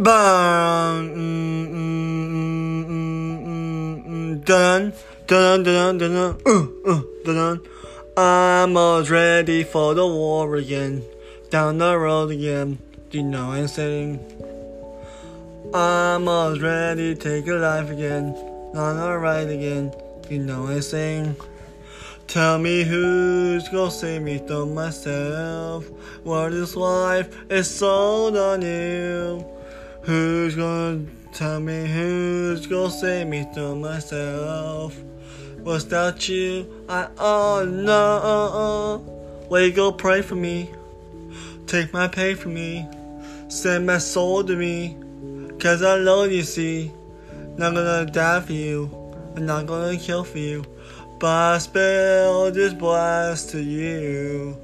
Bang. Mm, mm, mm, dun, dun, dun, dun, uh, uh, dun, dun. I'm all ready for the war again. Down the road again. You know I'm saying? I'm all ready to take a life again. A ride again. You know I'm saying? Tell me who's gonna save me from myself. What this life is sold on you. Who's gonna tell me who's gonna save me from myself? Without you, I oh no. You go pray for me? Take my pain for me. Send my soul to me. Cause I love you, see. Not gonna die for you. I'm not gonna kill for you. But I spell this blast to you.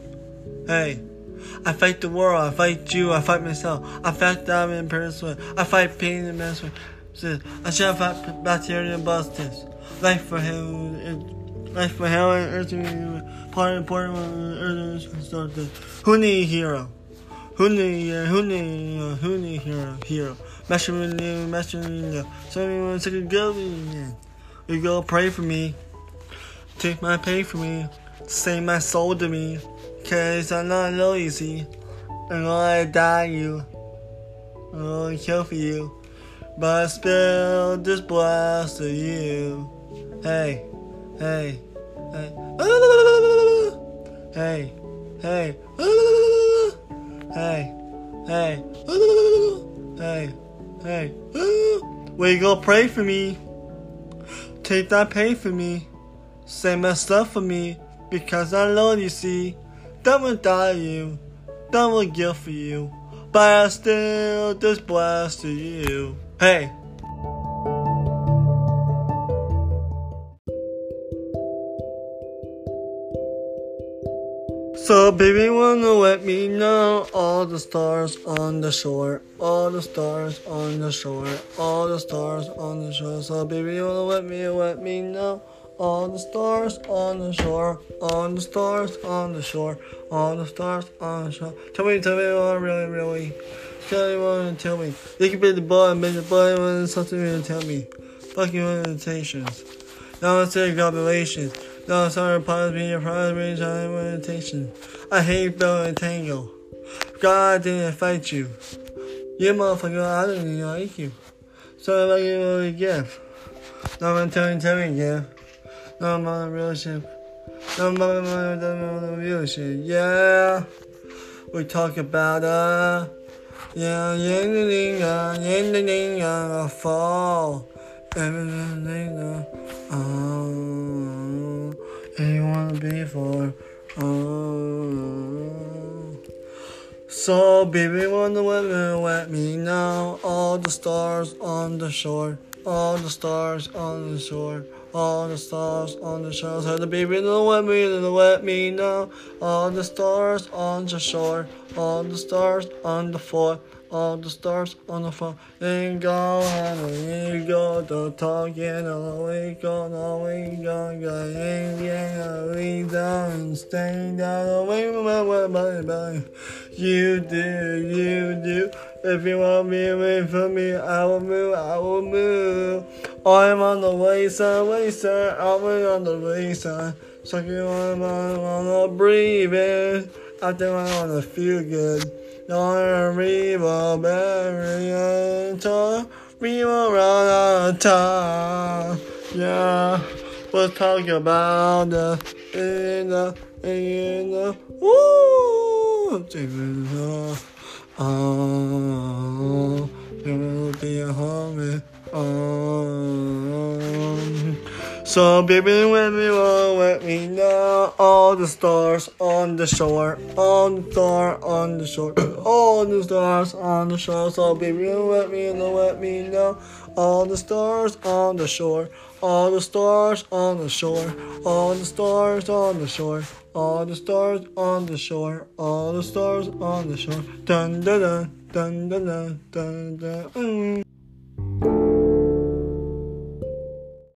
Hey. I fight the world, I fight you, I fight myself, I fight them in person, I fight pain in person. I shall fight bacteria and buses. Life for him, life for hell and earth, part important earth started. Who need hero? Who need, who need, who need hero? Hero. Master me, master me, someone took a go. You go pray for me, take my pay for me, save my soul to me. Cause I'm not lazy. I'm die you. I'm gonna kill for you. But I spill this blast to you. Hey, hey, hey. Hey, hey. Hey, hey. Hey, hey. Will you go pray for me? Take that pain for me. Say my stuff for me. Because I love you, see. That will die you, that will give for you, but I still just blast to you. Hey. So baby wanna let me know all the stars on the shore, all the stars on the shore, all the stars on the shore. So baby wanna let me let me know all the stars on the shore, on the stars on the shore, all the stars on the shore. Tell me, tell me what really, really. Tell me what tell me. You can be the boy and be the boy when something to tell me. Fucking meditations. Now it's a copulations. Now it's our pause being a prize range on meditation. I hate Bell and Tango. God didn't fight you. You motherfucker, I didn't like you. So if I give you a gift. Now I'm telling, telling you. No, I'm on a relationship. No, I'm on a relationship. Yeah. We talk about, uh, yeah, yeah, yeah, yeah, yeah, yeah, fall. Everything, uh, oh, and you So, baby, wanna let me know. All the stars on the shore, all the stars on the shore. All the stars on the shore, so the baby don't let me, don't let me know. All the stars on the shore, all the stars on the floor, all the stars on the floor. Then go and we go to talking, all we go, all we go, go, yeah, we down and stay down, away, you do, you do. If you want me away from me, I will move, I will move. I'm on the wayside, wayside, I'm on the wayside. Sucking on my, wanna breathe in. I think I wanna feel good. Don't revo, bury until we will run out of time. Yeah, we'll talk about the, in the, in the, woo, Oh, so baby, when we will let me know all the stars on the shore, all the stars on the shore, all the stars on the shore. So baby, let me know, let me know all the stars on the shore, all the stars on the shore, all the stars on the shore. All the stars on the shore, all the stars on the shore. Dun dun dun dun dun dun dun dun. Mm.